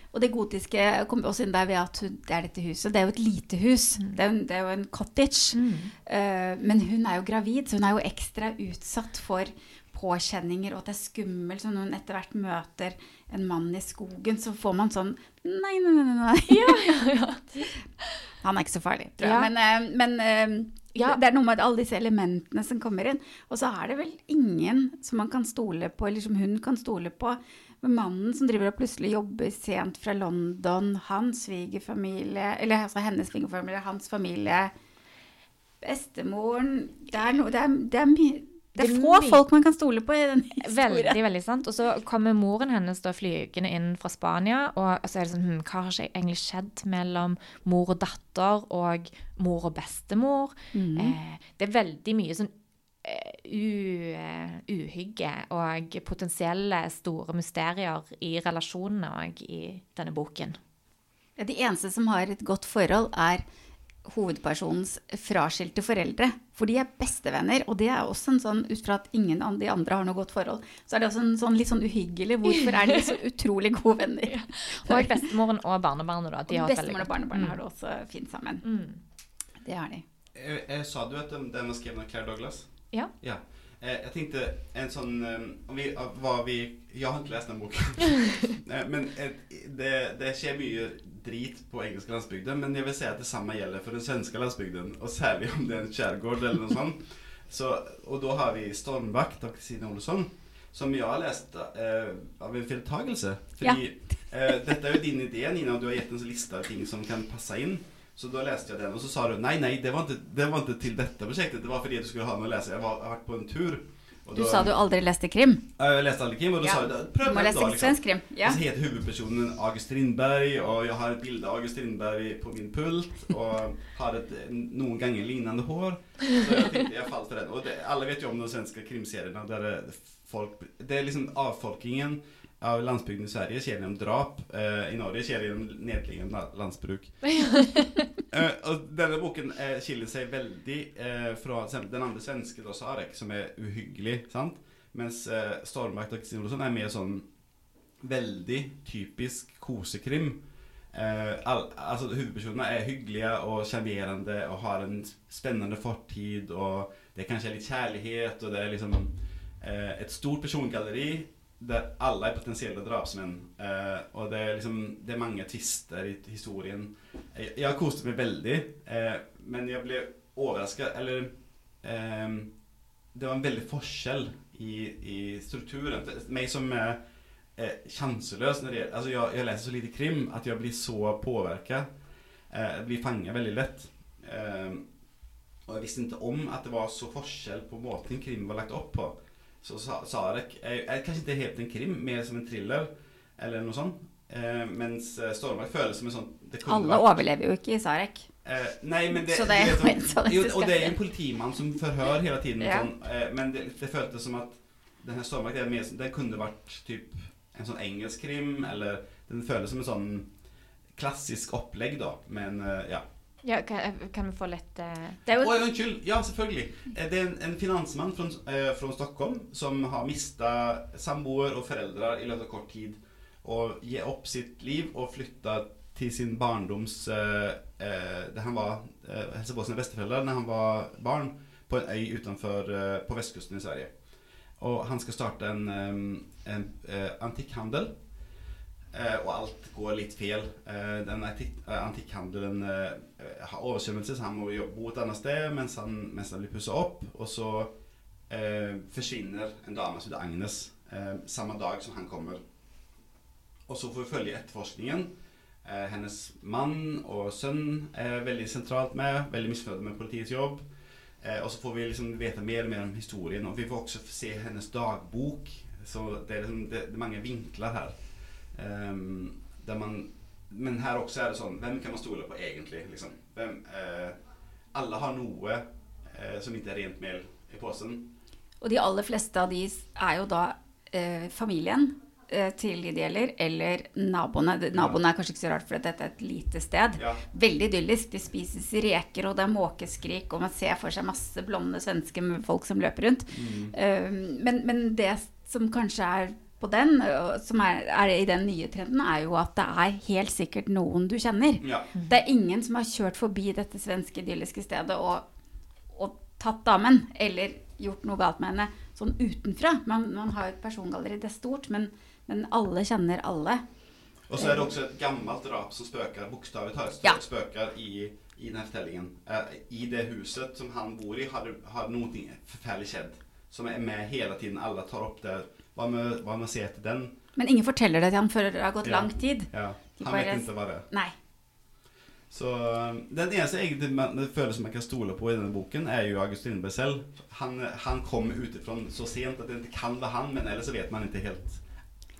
Og det gotiske kommer også inn der ved at hun, det er dette huset. Det er jo et lite hus. Det, er, jo- det er jo en cottage. Eh, men hun er jo gravid, så hun er jo ekstra utsatt for påkjenninger, og at det er skummelt. Så når hun etter hvert møter en mann i skogen, så får man sånn Nei, nei, nei. nei. *laughs* Han er ikke så farlig, tror jeg. Ja. Men, eh, men eh, Ja. det er noe med alle disse elementene som kommer inn. Og så er det vel ingen som man kan stole på, eller som hun kan stole på. Men mannen som driver og plutselig jobber sent fra London, hans svigerfamilie, eller altså hennes svigerfamilie, hans familie, bestemoren Det er, noe, det er, det er mye det er få folk man kan stole på i den *laughs* historien. Veldig, veldig sant. Og så kommer moren hennes da flygende inn fra Spania, og så er det sånn hm, Hva har egentlig skjedd mellom mor og datter og mor og bestemor? Eh, det er veldig mye sånn uh, uhygge og potensielle store mysterier i relasjonene og i denne boken. Ja, De eneste som har et godt forhold, er hovedpersonens fraskilte foreldre. For de er bestevenner, og det er også en sånn, ut fra at ingen av de andre har noe godt forhold, så er det også en sånn litt sånn uhyggelig Hvorfor er de så *laughs* utrolig gode venner? Og bestemoren og barnebarnet, da. De har Bestemoren og barnebarnet mm. har det også fint sammen. Mm. Det har de. Jeg, jeg, Sa du at den den var skrevet av Claire Douglas? Ja. Ja. Eh, jag tänkte en sån, eh, om vi, vad vi, jag har inte läst den boken. *laughs* Eh, men det, det skjer mye drit på engelske landsbygden, men jeg vil si at det samme gjelder for den svenske landsbygden. Og særlig om det er en skjærgård eller noe sånt. Så, og da har vi Stormvakt av Kristine Olsson. Som jeg har lest eh, av en feiltagelse. Fordi, eh, dette er jo din idé Nina, og du har gitt en liste av ting som kan passe in. Så da leste jeg den og så sa du nei, nei, det var ikke, det var ikke, til dette prosjektet. Det var fordi du skulle ha noe å lese. Jeg, var, jeg har vært på en tur. Och Du sa du aldri leste krim. Ja, leste aldri aldrig krim Og da Ja. sa du prøv pröva da. liksom. svensk krim. Ja. Og så heter huvudpersonen August Strindberg og jeg har et bilde av August Strindberg på min pult Og har et noen ganger lignende hår. Så jeg tenkte jeg falt för den. Og det, alle vet jo om de svenske krimserierna där det, folk, det är liksom avfolkningen av landsbygden i Sverige skjer gjennom drap. Uh, I Norge skjer det gjennom nedliggende la- landsbruk. uh, *laughs* og denne boken uh, skiller seg veldig från den andre svenske, da, Sarek, som er uhyggelig. sant? Mens Stormvakt og Kristin Olsson er mer sånn veldig typisk kosekrim. All, alltså huvudpersonerna är hyggliga og charmerande och har en spennende fortid og det er kanskje litt kjærlighet, og det er liksom et ett stort persongalleri där alle er potensielle drapsmenn. Eh, og det er, liksom, det er mange tvister i historien. Jeg, har kost meg veldig, eh, men jeg ble overraska eller eh, det var en veldig forskjell i, i strukturen. For meg som er chanslös när det alltså jag, jag läser så lite krim at jeg blir så påvirka. Eh, blir fanga veldig lett. Eh, jeg jag visste ikke om at det var så forskjell på måten krim var lagt opp på. Så Sa- Sarek er, är kanskje inte helt en krim, mer som en thriller eller noe sånt. Eh, mens Stormark føles som en sånn Alle vært- overlever jo ikke i Sarek. Eh, nei, men det, Så det er jo ju en sån jo, Og det er en politimann som forhører hele tiden. Ja. Sånn, eh, men det, det føltes som at denne här det, mer, det kunne vært typ en sånn engelsk krim eller den føles som en sånn klassisk opplegg, da. Men eh, ja. Ja, kan, kan vi få litt uh... Det er jo Oj, unnskyld. Ja, selvfølgelig. Eh, Det er en, en finansmann fra, uh, fra, Stockholm som har mista samboer og foreldre i løpet av kort tid Og gir opp sitt liv og flytta til sin barndoms... uh, uh han var, uh, sina bästeföräldrar när han var barn på en øy utenfor eh, på vestkysten i Sverige. Og han skal starte en, um, en eh, Eh, och allt går litt fel. Eh, den antikkhandelen eh, har oversvømmelse, så han må bo et annet sted mens han, mens han blir pussa opp. Og så eh, forsvinner en dame som heter Agnes eh, samme dag som han kommer. Og så får vi følge etterforskningen. Eh, hennes mann og sønn er veldig sentralt med, veldig misfornøyd med politiets jobb. Och så får vi liksom veta mer og mer om historien og vi får også se hennes dagbok. Så det er, liksom, det, det er mange vinkler här. Där man, men her også er det sånn, Hvem kan man stole på egentlig? Liksom? Hvem, eh, alle har noe eh, som ikke er rent mel i posen. Og de aller fleste av de er jo da eh, familien eh, til de det gjelder, eller naboene. Naboene er kanskje ikke så rart, for dette er et lite sted. Ja. Veldig idyllisk. Det spises reker, og det er måkeskrik, og man ser for seg masse blonde svenske folk som løper rundt. Eh, men, men det som kanskje er på den, som er, er i den nye trenden, er jo at det er helt sikkert noen du kjenner. Ja. Det er ingen som har kjørt forbi dette svenske idylliske stedet og, og tatt damen, eller gjort noe galt med henne, sånn utenfra. Man, man har jo et persongalleri, det er stort, men, men alle kjenner alle. Og så er det også et gammelt drap som spøker, bokstavelig talt, Ja. spøker i, i denne fortellingen. Uh, I det huset som han bor i, har, har noe forferdelig skjedd. Som er med hele tiden. Alle tar opp det. Hva med, hva med å se etter den? Men ingen forteller det til han før det har gått Ja. lang tid. Ja, han bare- vet ikke hva det er. Nei. Så eh, Den eneste egentlig man, det som man kan stole på i denne boken, er jo August Lindberg selv. Han, han kom utenfra så sent at det ikke kan være han, men ellers så vet man ikke helt.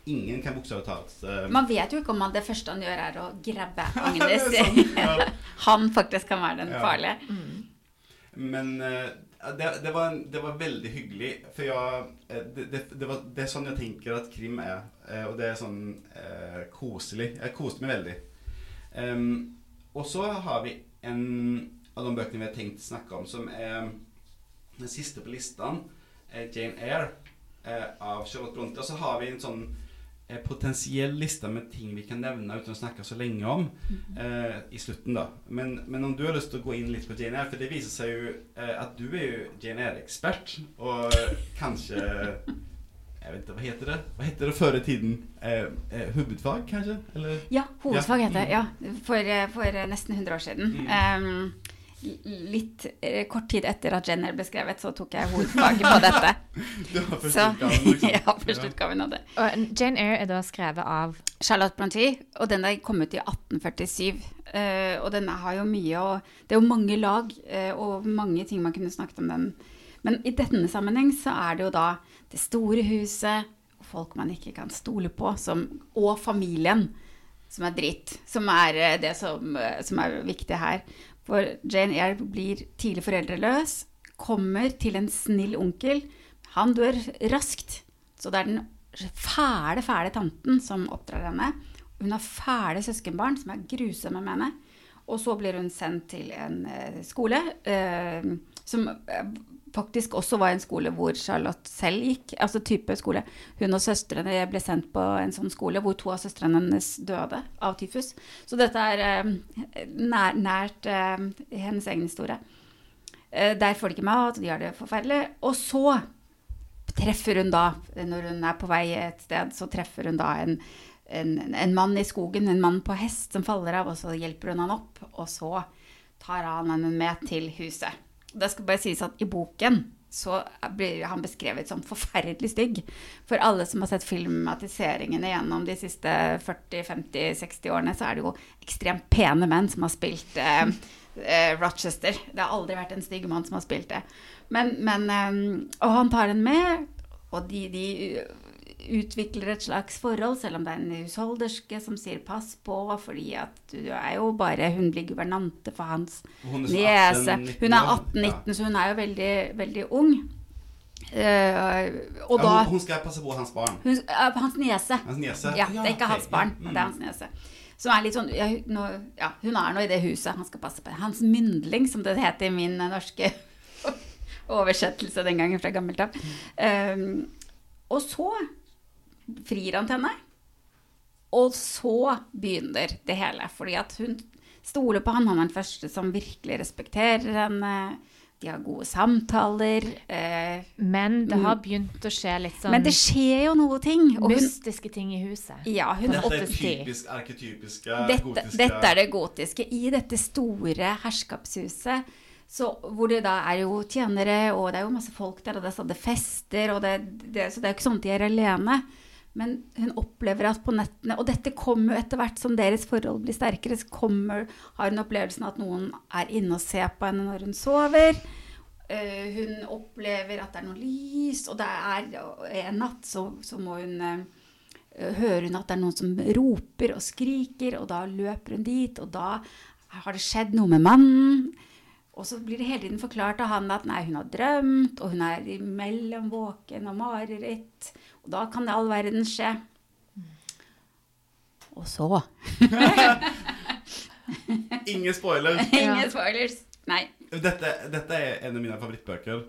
Ingen kan bokstavelig talt eh, Man vet jo ikke om han, det første han gjør, er å grabbe *laughs* Agnes. sånn, ja. *laughs* han faktisk kan være den Ja. farlige. Men eh, det, det, var en, det var veldig hyggelig, for jeg eh, det, var, det er sånn jeg tenker at krim er. eh, Og det er sånn eh, koselig. Jeg koste meg veldig. Um, og så har vi en av de bøkene vi har tenkt å snakke om, som er den siste på listen. er Jane Eyre eh, av Charlotte Bronte. Og så har vi en sånn eh, potensiell liste med ting vi kan nevne uten å snakke så lenge om eh, i slutten. da. Men, men om du har lyst til å gå inn litt på JNR, for det viser seg jo eh, at du er jo Jane Eyre-ekspert, og kanskje jeg vet ikke, Hva heter det Hva heter det før i tiden? Eh, eh, hovedfag, kanskje? Eller? Ja, hovedfag Ja. heter det. Ja, for, eh, for eh, nesten 100 år siden. Mm. L- litt eh, kort tid etter at Jenner ble skrevet, så tok jeg hovedfag på dette. *laughs* Du har første Så, utgaven, liksom. *laughs* ja, første utgaven av det. Og Jane Eyre er da skrevet av Charlotte Brontë, og den er kommet i 1847. eh, og denne har jo mye og Det er jo mange lag eh, og mange ting man kunne snakket om den. Men i denne sammenheng så er det jo da det store huset, folk man ikke kan stole på, som, og familien, som er dritt. Som er eh, det som, eh, som er viktig her. For Jane Eyre blir tidlig foreldreløs, kommer til en snill onkel. Han dør raskt, så det er den fæle, fæle tanten som oppdrar henne. Hun har fæle søskenbarn som er grusomme med henne. Og så blir hun sendt til en eh, skole eh, som eh, faktisk også var en skole hvor Charlotte selv gikk. Altså type skole. Hun og søstrene ble sendt på en sånn skole hvor to av søstrene hennes døde av tyfus. Så dette er eh, nær, nært eh, hennes egen historie. Eh, der får de ikke mat, de har det forferdelig. Og så treffer hun da, når hun er på vei et sted, så treffer hun da en, en, en mann i skogen, en mann på hest som faller av, og så hjelper hun han opp, og så tar han henne med til huset. Det skal bare sies at i boken så blir han beskrevet som forferdelig stygg. For alle som har sett filmatiseringene gjennom de siste 40-50-60 årene, så er det jo ekstremt pene menn som har spilt eh, eh, Rochester. Det har aldri vært en stygg mann som har spilt det. Men, men eh, Og han tar den med, og de, de utvikler et slags forhold, selv om det er en husholderske som sier 'pass på', fordi at du er jo bare Hun blir guvernante for hans niese. Hun er 18-19, så hun er jo veldig, veldig ung. Uh, og ja, da hun, hun skal passe på hans barn. hun, uh, Hans niese. Hans niese. Ja, det er ikke hans barn, mm. det er hans niese. Som er litt sånn ja, nå, ja, Hun er nå i det huset, han skal passe på. Hans myndling, som det het i min eh, norske *laughs* oversettelse den gangen fra gammelt av. Um, og så frir han til henne. Og så begynner det hele. Fordi at hun stoler på han. Han er den første som virkelig respekterer henne. De har gode samtaler. Eh, Men det har begynt å skje litt sånn men det skjer jo noe ting. Og hun, mystiske ting i huset. ja, hun Dette er typisk arketypiske dette, gotiske dette er det gotiske. I dette store herskapshuset, så, hvor det da er jo tjenere, og det er jo masse folk der, og det er stadig fester, og det, det, så det er jo ikke sånn at de er alene. Men hun opplever at på nettene Og dette kommer jo etter hvert som deres forhold blir sterkere, så kommer, har hun opplevelsen at noen er inne og ser på henne når hun sover. Uh, hun opplever at det er noe lys, og det er en natt så, så må hun uh, hører hun at det er noen som roper og skriker, og da løper hun dit, og da har det skjedd noe med mannen. Og så blir det hele tiden forklart av han at nei, hun har drømt, og hun er mellom våken og mareritt. Og da kan det all verden skje. Og så *laughs* Ingen spoiler. *laughs* Ingen spoilers. Nei. Dette, dette er en av mine favorittbøker.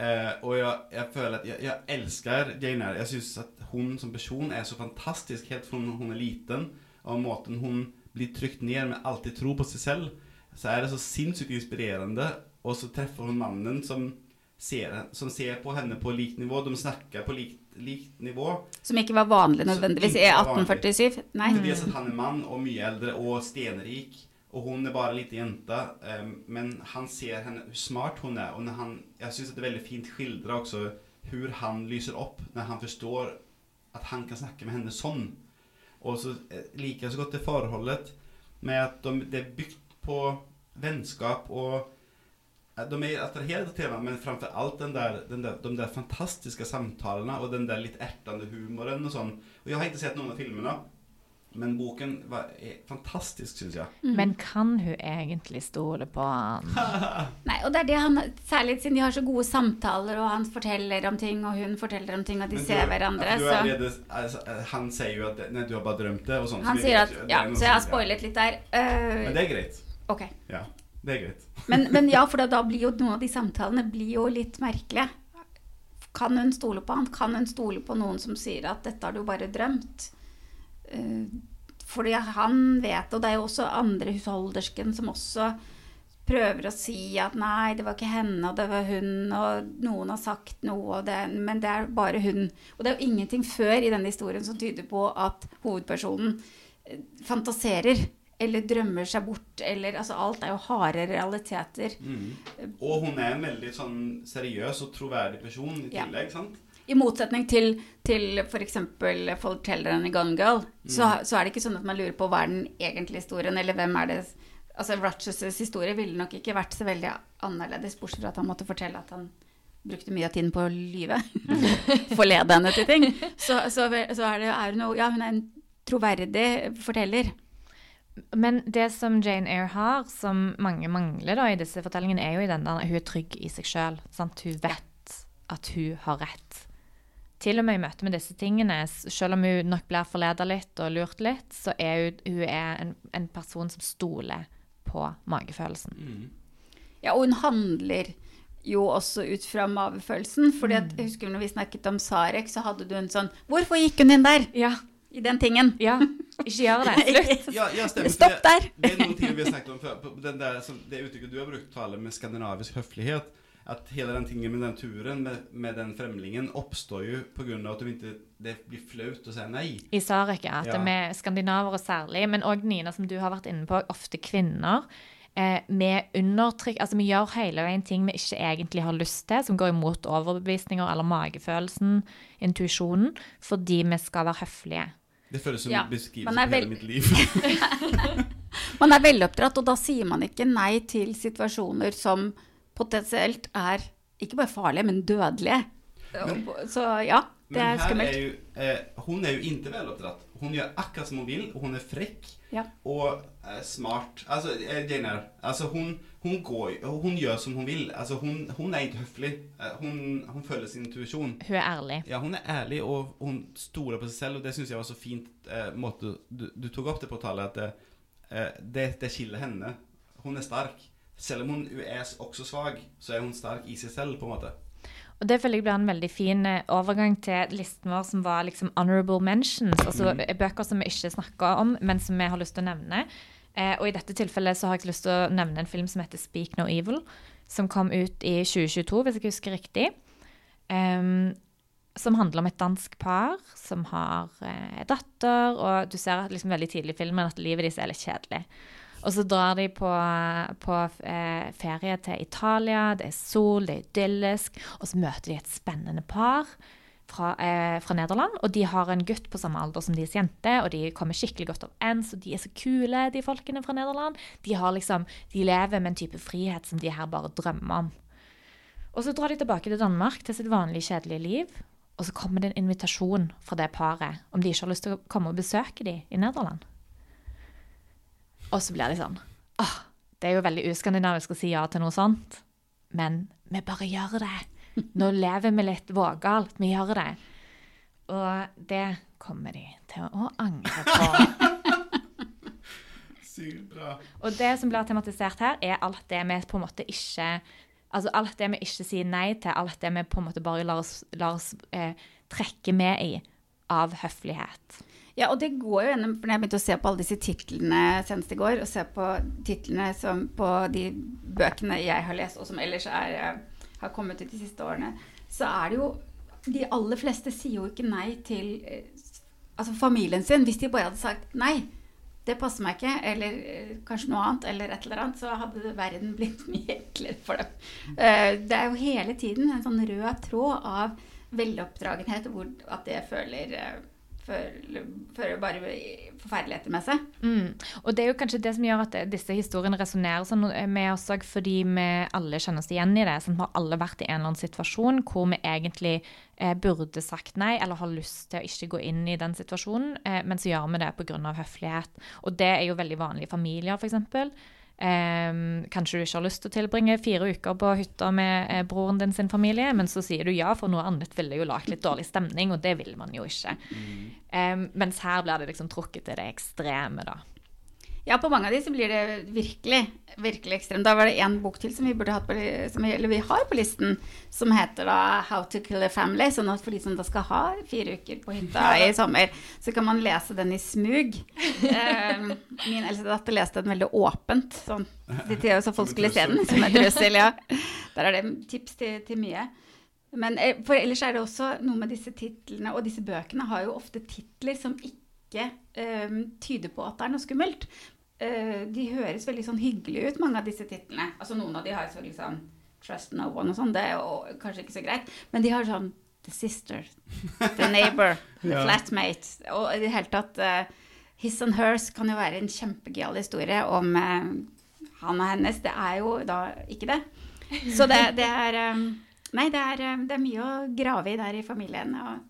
Eh, og jeg, jeg føler at jeg, jeg elsker Jane Eyre. Jeg syns at hun som person er så fantastisk helt fra hun er liten. Og måten hun blir trykt ned med alltid tro på seg selv, så er det så sinnssykt inspirerende. Og så treffer hun mannen som ser, som ser på henne på likt nivå. De snakker på likt, likt nivå. Som ikke var vanlig nødvendigvis i ikke var vanlig. 1847. Nei. Mm. dels at han er mann og mye eldre og stenrik. Og hun er bare lite jänta. eh, Men han ser henne, hvor smart hun er. Og när han, jeg syns det er veldig fint skildra også hvordan han lyser opp når han forstår at han kan snakke med henne sånn. Og så liker jeg så godt det forholdet med at de, det er bygd på vennskap och eh, de är attraherade till varandra men framför allt den där, den där, de där fantastiska samtalen och den där lite ärtande humoren och sånt. Och jag har inte sett någon av filmerna. Men boken var, är fantastisk syns jag. Men kan hun egentlig stole på han? *laughs* Nei, og det er det han, Særlig siden de har så gode samtaler, og han forteller om ting, og hun forteller om ting, og de Men ser du- hverandre. du Så är redo, alltså, eh, han säger ju att det- nej, du har bara drömt det och sånt. så han så sier at Ja, så jeg har spoilet litt der. Uh, Men det är greit. ok. Ja, det er greit. *laughs* Men, men ja, for da, blir jo noen av de samtalene blir jo litt merkelige. Kan hun stole på han? Kan hun stole på noen som sier at 'dette har du bare drømt'? Eh, fordi han vet, og det er jo også andre husholdersken som også prøver å si at 'nei, det var ikke henne, og det var hun', og noen har sagt noe, det, men det er bare hun. Og det er jo ingenting før i denne historien som tyder på at hovedpersonen eh, fantaserer eller drømmer seg bort, eller altså alt er jo harde realiteter. Mm. Og hun er en veldig sånn seriøs og troverdig person i Ja. sant? I motsetning til, til f.eks. fortelleren i Gone Girl, så, så er det ikke sånn at man lurer på hva er den egentlige historien, eller hvem er det Altså Rochesters historie ville nok ikke vært så veldig annerledes, bortsett fra at han måtte fortelle at han brukte mye av tiden på å lyve. *laughs* Forlede henne til ting. *laughs* Så, så, så er det er det Ja, hun er en troverdig forteller. Men det som Jane Eyre har, som mange mangler da i disse fortellingene, er jo i den der hun er trygg i seg sjøl. Hun vet at hun har rett. Til og med i møte med disse tingene, selv om hun nok blir forleda litt og lurt litt, så er hun, hun er en, en person som stoler på magefølelsen. Mm. Ja, og hun handler jo også ut fra magefølelsen. fordi at, jeg husker når vi snakket om Sarek, så hadde du en sånn Hvorfor gikk hun inn der? Ja, I den tingen. ja. Ikke gjør det. *laughs* Slutt. Ja, ja, stämmer. Stopp der. där. Det, er noen ting vi har snakket om før. den der, som, det uttrykket du har brukt tala med skandinavisk høflighet at hele den tingen med den turen med, med den fremlingen, oppstår jo på at av att de inte, det blir flaut å si nei. I Sarek, ja. At Ja. vi og særlig, men òg Nina, som du har vært inne på, ofte kvinner. Eh, med undertrykk Altså, vi gjør hele veien ting vi ikke egentlig har lyst til, som går imot overbevisninger eller magefølelsen, intuisjonen, fordi vi skal være høflige. Det føles som Ja, en beskrivelse av hele mitt liv. *laughs* Man er veloppdratt, og da sier man ikke nei til situasjoner som potensielt er ikke bare farlige, men dødelige. Så ja, det Men er skummelt. skummelt. er jo, eh, hon er jo ikke veloppdratt. Hun gjør akkurat som hun vil, og hun er frekk Ja. og eh, smart. Altså, eh, Jane Eyre, alltså hun, hon går hon gör som hun vil. Altså, hun, hun er ikke høflig. Eh, hun hon följer sin intuisjon. Hun er ærlig. Ja, hun er ærlig, og hun stoler på seg selv, og det syns jeg var så fint eh, måte du, du tok opp det på tallet, at eh, eh, det, det skiller henne. Hun er stark. Selv om hun er også svag, så er hun stark i seg selv, på en måte. Og det føler jeg blir en veldig fin eh, overgang til listen vår som var liksom honorable mentions. Altså eh, bøker som vi ikke snakker om, men som vi har lyst til å nevne. Eh, og i dette tilfellet så har jeg lyst til å nevne en film som heter Speak No Evil, som kom ut i 2022, hvis jeg husker riktig. Um, som handler om et dansk par som har eh, datter, og du ser liksom veldig tidlig i filmen at livet deres er litt kjedelig. Og så drar de på, på eh, ferie til Italia, det er sol, det er idyllisk, og så møter de et spennende par fra, eh, fra Nederland, og de har en gutt på samme alder som deres jente, og de kommer skikkelig godt overens, og de er så kule, de folkene fra Nederland. De, liksom, de lever med en type frihet som de her bare drømmer om. Og så drar de tilbake til Danmark, til sitt vanlige, kjedelige liv, og så kommer det en invitasjon fra det paret om de ikke har lyst til å komme og besøke dem i Nederland. Og så blir de sånn Åh, det er jo veldig uskandinavisk å si ja til noe sånt, men vi bare gjør det. Nå lever vi litt vågalt, vi gjør det. Og det kommer de til å angre på. *laughs* Sykt bra. Og det som blir tematisert her, er alt det vi på en måte ikke Altså alt det vi ikke sier nei til, alt det vi på en måte bare lar oss, lar oss eh, trekke med i av høflighet. Ja, og det går jo gjennom For når jeg begynte å se på alle disse titlene senest i går, og se på titlene som på de bøkene jeg har lest, og som ellers er, eh, har kommet ut de siste årene, så er det jo De aller fleste sier jo ikke nei til eh, altså familien sin. Hvis de bare hadde sagt nei, det passer meg ikke, eller eh, kanskje noe annet, eller et eller annet, så hadde verden *laughs* blitt mye enklere for dem. Det er jo hele tiden en sånn rød tråd av veloppdragenhet, hvor at det føler føler bare forferdeligheter med seg. Mm. Og det er jo kanskje det som gjør at disse historiene resonnerer sånn med oss òg, fordi vi alle kjenner oss igjen i det. Sånn, vi har alle vært i en eller annen situasjon hvor vi egentlig eh, burde sagt nei, eller har lyst til å ikke gå inn i den situasjonen, eh, men så gjør vi det pga. høflighet. Og det er jo veldig vanlig i familier, f.eks. Um, kanskje du ikke har lyst til å tilbringe fire uker på hytta med eh, broren din sin familie, men så sier du ja, for noe annet ville jo lagt litt dårlig stemning, og det vil man jo ikke. Um, mens her blir det liksom trukket til det ekstreme, da. Ja, på mange av de så blir det virkelig, virkelig ekstremt. Da var det en bok til som vi, på, som vi, eller vi har på listen, som heter da 'How to kill a family'. Sånn at for de som da skal ha fire uker på hytta *laughs* i sommer, så kan man lese den i smug. Eh, min eldste datter leste den veldig åpent, sånn, de så folk skulle se den, som en trussel. *laughs* Ja. Der er det tips til, til mye. Men eh, for ellers er det også noe med disse titlene, og disse bøkene har jo ofte titler som ikke eh, tyder på at det er noe skummelt. Eh, de høres veldig sånn hyggelige ut, mange av disse titlene. Altså Noen av de har selvfølgelig sånn Trust no one og sånn, det er jo kanskje ikke så greit. Men de har sånn The sister, The neighbor, The *laughs* Ja. flatmate. Og i det hele tatt uh, His and hers kan jo være en kjempegøyal historie om uh, han og hennes. Det er jo da ikke det. Så det, det er um, Nei, det er, um, det er mye å grave i der i familien. Og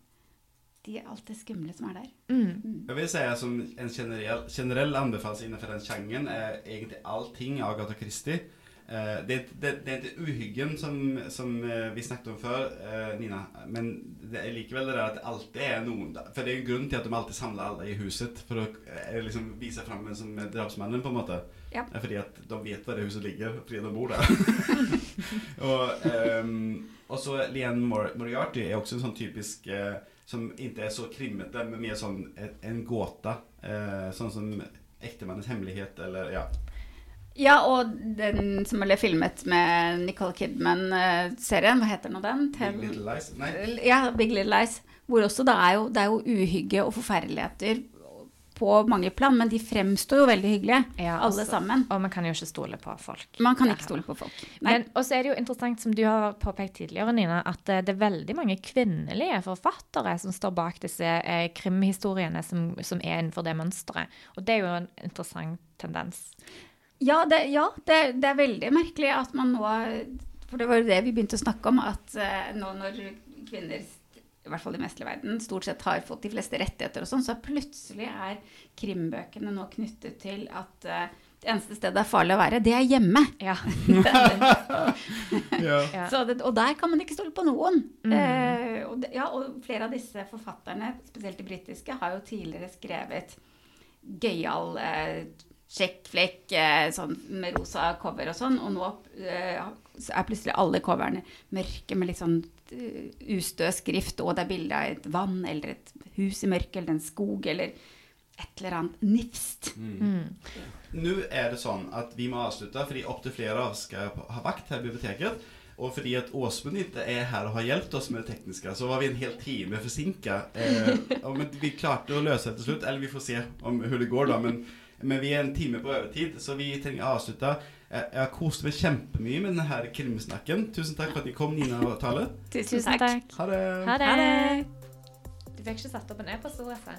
de alt det skumle som er der. Mm. vil si at som en generell, generell anbefaling innenfor den genren er egentlig allting Agatha Christie. Eh, det, er det, det är inte uhyggen som, som eh, vi snakket om før, eh, Nina. Men det er likevel det der at det alltid er noen. For det er jo grunnen til at de alltid samler alle i huset. For å eh, liksom vise fram hvem som drapsmannen, på en måte. Ja. Fordi at de vet hvor det huset ligger, fordi de bor der. *laughs* og, ehm, så Leanne Mor Moriarty er også en sånn typisk eh, Som ikke er så krimmete, men mer sånn en gåte. Eh, sånn som Ektemannens hemmelighet, eller ja. Ja, og den som ble filmet med Nicole Kidman-serien, hva heter nå den? Big Little Lies. Nei. Ja, Big Little Lies. Hvor også det er jo, det er jo uhygge og forferdeligheter på mange plan, men de fremstår jo veldig hyggelige, Ja, alle altså, sammen. Og man kan jo ikke stole på folk. Man kan ikke stole på folk. Nei. Men også er det jo interessant, som du har påpekt tidligere, Nina, at eh, det er veldig mange kvinnelige forfattere som står bak disse eh, krimhistoriene som, som er innenfor det mønsteret. Og det er jo en interessant tendens. Ja, det, ja det, det er veldig merkelig at man nå For det var jo det vi begynte å snakke om, at eh, nå når kvinner i hvert fall i den vestlige verden, stort sett har fått de fleste rettigheter og sånn, så plutselig er krimbøkene nå knyttet til at uh, det eneste stedet det er farlig å være, det er hjemme. Ja. *laughs* Ja. Det, og der kan man ikke stole på noen. Mm. Uh, og, ja, og flere av disse forfatterne, spesielt de britiske, har jo tidligere skrevet gøyal eh, sjekkflekk eh, sånn med rosa cover og sånn, og nå er plutselig alle coverne mørke med litt sånn ustø skrift, og det er bilde av et vann eller et hus i mørket eller en skog eller et eller annet nifst. Mm. Nå er det sånn at vi må avslutte, fordi opptil flere av oss skal ha vakt her i biblioteket. Og fordi at Åsmund ikke er her og har hjulpet oss med det tekniske, så var vi en hel time forsinka. Eh, men vi klarte å løse det til slutt. Eller vi får se om hvordan det går, da. Men, men vi er en time på overtid, så vi trenger å avslutte. Jeg, jeg har kost meg kjempemye med denne her krimsnakken. Tusen takk for at jeg kom, Nina og Tale. Tusen, Tusen takk. Ha det. Ha det. Ha det. Du fikk ikke satt opp en e-postadresse?